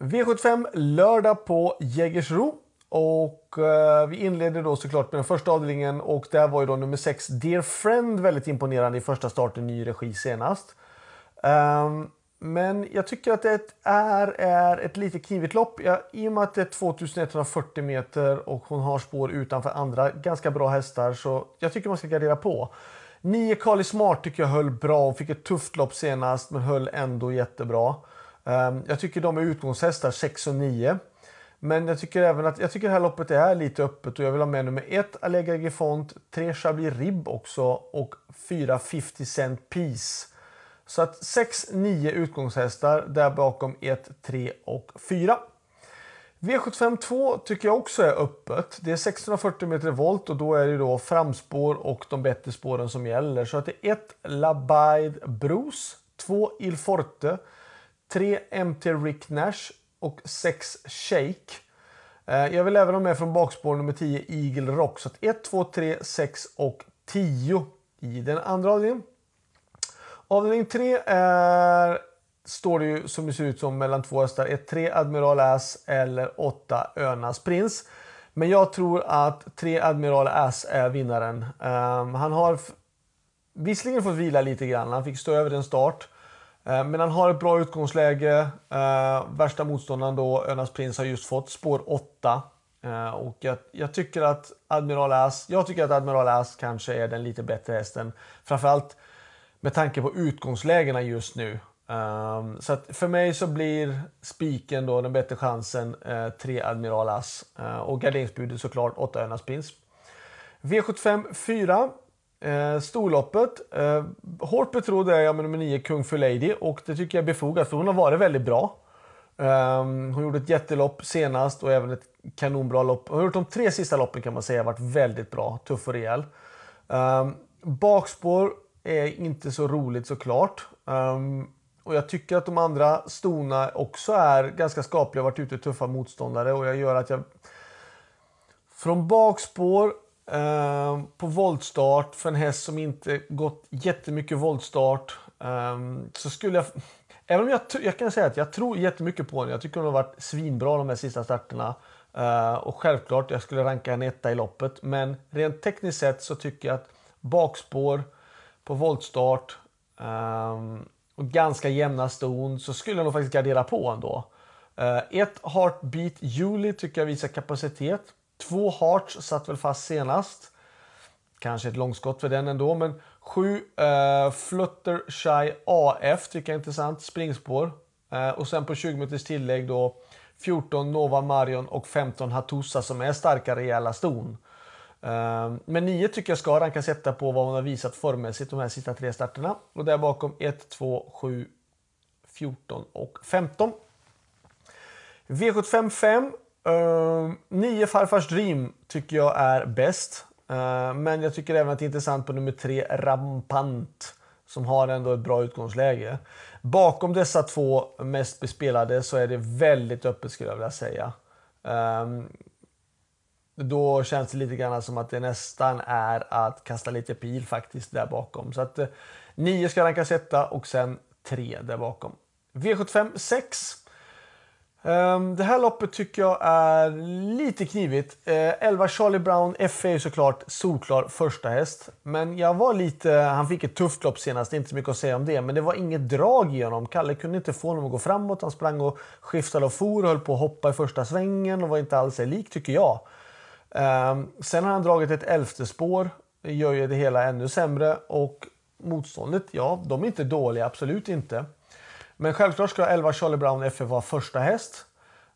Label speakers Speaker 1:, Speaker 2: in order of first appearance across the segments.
Speaker 1: V75 lördag på Jägersro. Och eh, vi inleder då såklart med den första avdelningen och där var ju då nummer 6 Dear Friend väldigt imponerande i första starten ny regi senast. Um, men jag tycker att det är, är ett lite knivigt lopp. Ja, I och med att det är 2140 meter och hon har spår utanför andra ganska bra hästar så jag tycker man ska gardera på. 9 Kali Smart tycker jag höll bra. Hon fick ett tufft lopp senast men höll ändå jättebra. Ehm, jag tycker de är utgångshästar 6 och 9. Men jag tycker även att jag tycker det här loppet är lite öppet och jag vill ha med nummer 1 Allegra Gifont, 3 Chablis Rib också och 4 50 Cent Piece. Så att 6-9 utgångshästar där bakom 1, 3 och 4. V75 2 tycker jag också är öppet. Det är 640 meter volt och då är det då framspår och de bättre spåren som gäller. Så att det är 1 Labide Bruce, 2 Il Forte, 3 MT Rick Nash och 6 Shake. Eh, jag vill även ha med från bakspår nummer 10 Eagle Rock. Så 1, 2, 3, 6 och 10 i den andra avdelningen. Avdelning 3 är, står det ju som det ser ut som mellan två hästar. 1, 3 Admiral Ass eller 8 Önas Prins. Men jag tror att 3 Admiral Ass är vinnaren. Um, han har visserligen fått vila lite grann. Han fick stå över en start. Eh, men han har ett bra utgångsläge. Eh, värsta motståndaren då, Önas Prins, har just fått spår 8. Eh, och jag, jag, tycker att Admiral Ass, jag tycker att Admiral Ass kanske är den lite bättre hästen. Framförallt med tanke på utgångslägena just nu. Um, så att för mig så blir spiken då den bättre chansen uh, 3 Admiral As. Uh, och garderingsbudet såklart 8 Önas Prins. V75 4. Eh, storloppet. Eh, hårt betrodd är jag med nummer 9 Kung för Lady och det tycker jag är befogat för hon har varit väldigt bra. Eh, hon gjorde ett jättelopp senast och även ett kanonbra lopp. Hon har gjort de tre sista loppen kan man säga varit väldigt bra, tuff och rejäl. Eh, bakspår är inte så roligt såklart. Um, och jag tycker att de andra stona också är ganska skapliga, varit ute tuffa motståndare och jag gör att jag från bakspår eh, på voltstart för en häst som inte gått jättemycket voltstart eh, så skulle jag Även om jag, jag kan säga att jag tror jättemycket på henne. Jag tycker hon har varit svinbra de här sista starterna. Eh, och självklart, jag skulle ranka henne etta i loppet. Men rent tekniskt sett så tycker jag att bakspår på voltstart ehm, och ganska jämna ston så skulle jag nog faktiskt gardera på ändå. Uh, ett Heartbeat Julie tycker jag visar kapacitet. Två Hearts satt väl fast senast. Kanske ett långskott för den ändå, men sju eh, uh, Fluttershy AF tycker jag är intressant. Springspår. Uh, och sen på 20 meters tillägg då 14 Nova Marion och 15 Hatusa som är starka rejäla ston. Ehm, men 9 tycker jag ska rankas etta på vad hon har visat formmässigt de här sista tre starterna. Och där bakom 1, 2, 7, 14 och 15. V75 5. Ehm, 9 Farfars Dream tycker jag är bäst. Uh, men jag tycker även att det är intressant på nummer 3 Rampant. Som har ändå ett bra utgångsläge. Bakom dessa två mest bespelade så är det väldigt öppet skulle jag vilja säga. Um, då känns det lite grann som att det nästan är att kasta lite pil faktiskt där bakom. Så att eh, 9 ska rankas etta och sen 3 där bakom. V75 6. Ehm, det här loppet tycker jag är lite knivigt. Eh, 11 Charlie Brown F.A. är såklart solklar första häst. Men jag var lite, han fick ett tufft lopp senast, inte så mycket att säga om det. Men det var inget drag i honom. Kalle kunde inte få honom att gå framåt. Han sprang och skiftade och for och höll på att hoppa i första svängen och var inte alls lik tycker jag. Ehm, sen har han dragit ett elfte spår. Det gör ju det hela ännu sämre. Och motståndet, ja, de är inte dåliga, absolut inte. Men självklart ska 11 Charlie Brown FF vara första häst.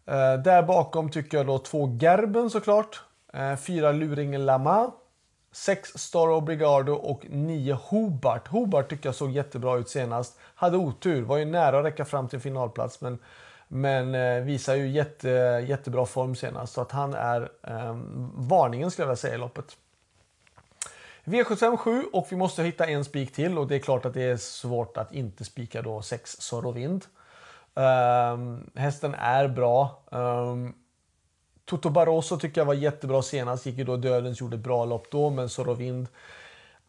Speaker 1: Eh, där bakom tycker jag då två Gerben såklart. Eh, fyra Luringen Lama. Sex Star Obrigado och nio Hobart. Hobart tycker jag såg jättebra ut senast. Hade otur, var ju nära att räcka fram till finalplats men men eh, visar ju jätte, jättebra form senast. Så att han är eh, varningen skulle jag vilja säga i loppet. V75 7 och vi måste hitta en spik till och det är klart att det är svårt att inte spika då 6 Sorovind. Um, ehm, hästen är bra. Um, Toto Barroso tycker jag var jättebra senast. Gick ju då dödens, gjorde ett bra lopp då. Men Sorovind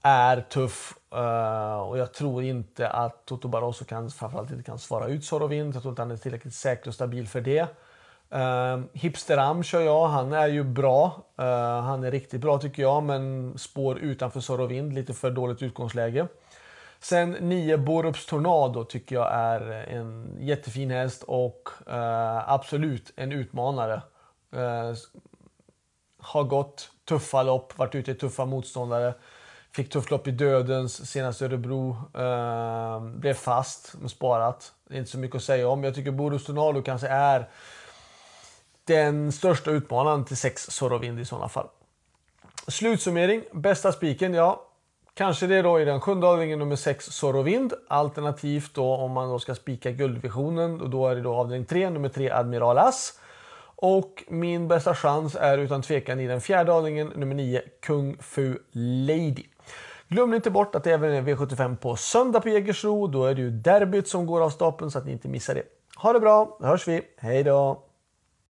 Speaker 1: är tuff uh, och jag tror inte att Toto Barroso kan, framförallt inte kan svara ut Sorovind. Jag tror inte han är tillräckligt säker och stabil för det. Ehm, uh, Hipsteram kör jag, han är ju bra. Uh, han är riktigt bra tycker jag, men spår utanför Sorovind, lite för dåligt utgångsläge. Sen 9 Borups Tornado tycker jag är en jättefin häst och uh, absolut en utmanare. Ehm, har gått tuffa lopp, varit ute i tuffa motståndare. Fick tufft lopp i Dödens senast Örebro. Blev fast, men sparat. Det är Inte så mycket att säga om. Jag tycker Borups Tornado kanske är den största utmanaren till 6 Sorovind i sådana fall. Slutsummering. Bästa spiken, ja. Kanske det då i den sjunde avdelningen nummer 6 Sorovind. Alternativt då om man då ska spika guldvisionen. Och då är det då avdelning 3, nummer 3 Admiral As. Och min bästa chans är utan tvekan i den fjärde avdelningen, nummer 9 Kung Fu Lady. Glöm inte bort att det även är V75 på söndag på Jägersro. Då är det ju derbyt som går av stapeln så att ni inte missar det. Ha det bra, då hörs vi. Hej då!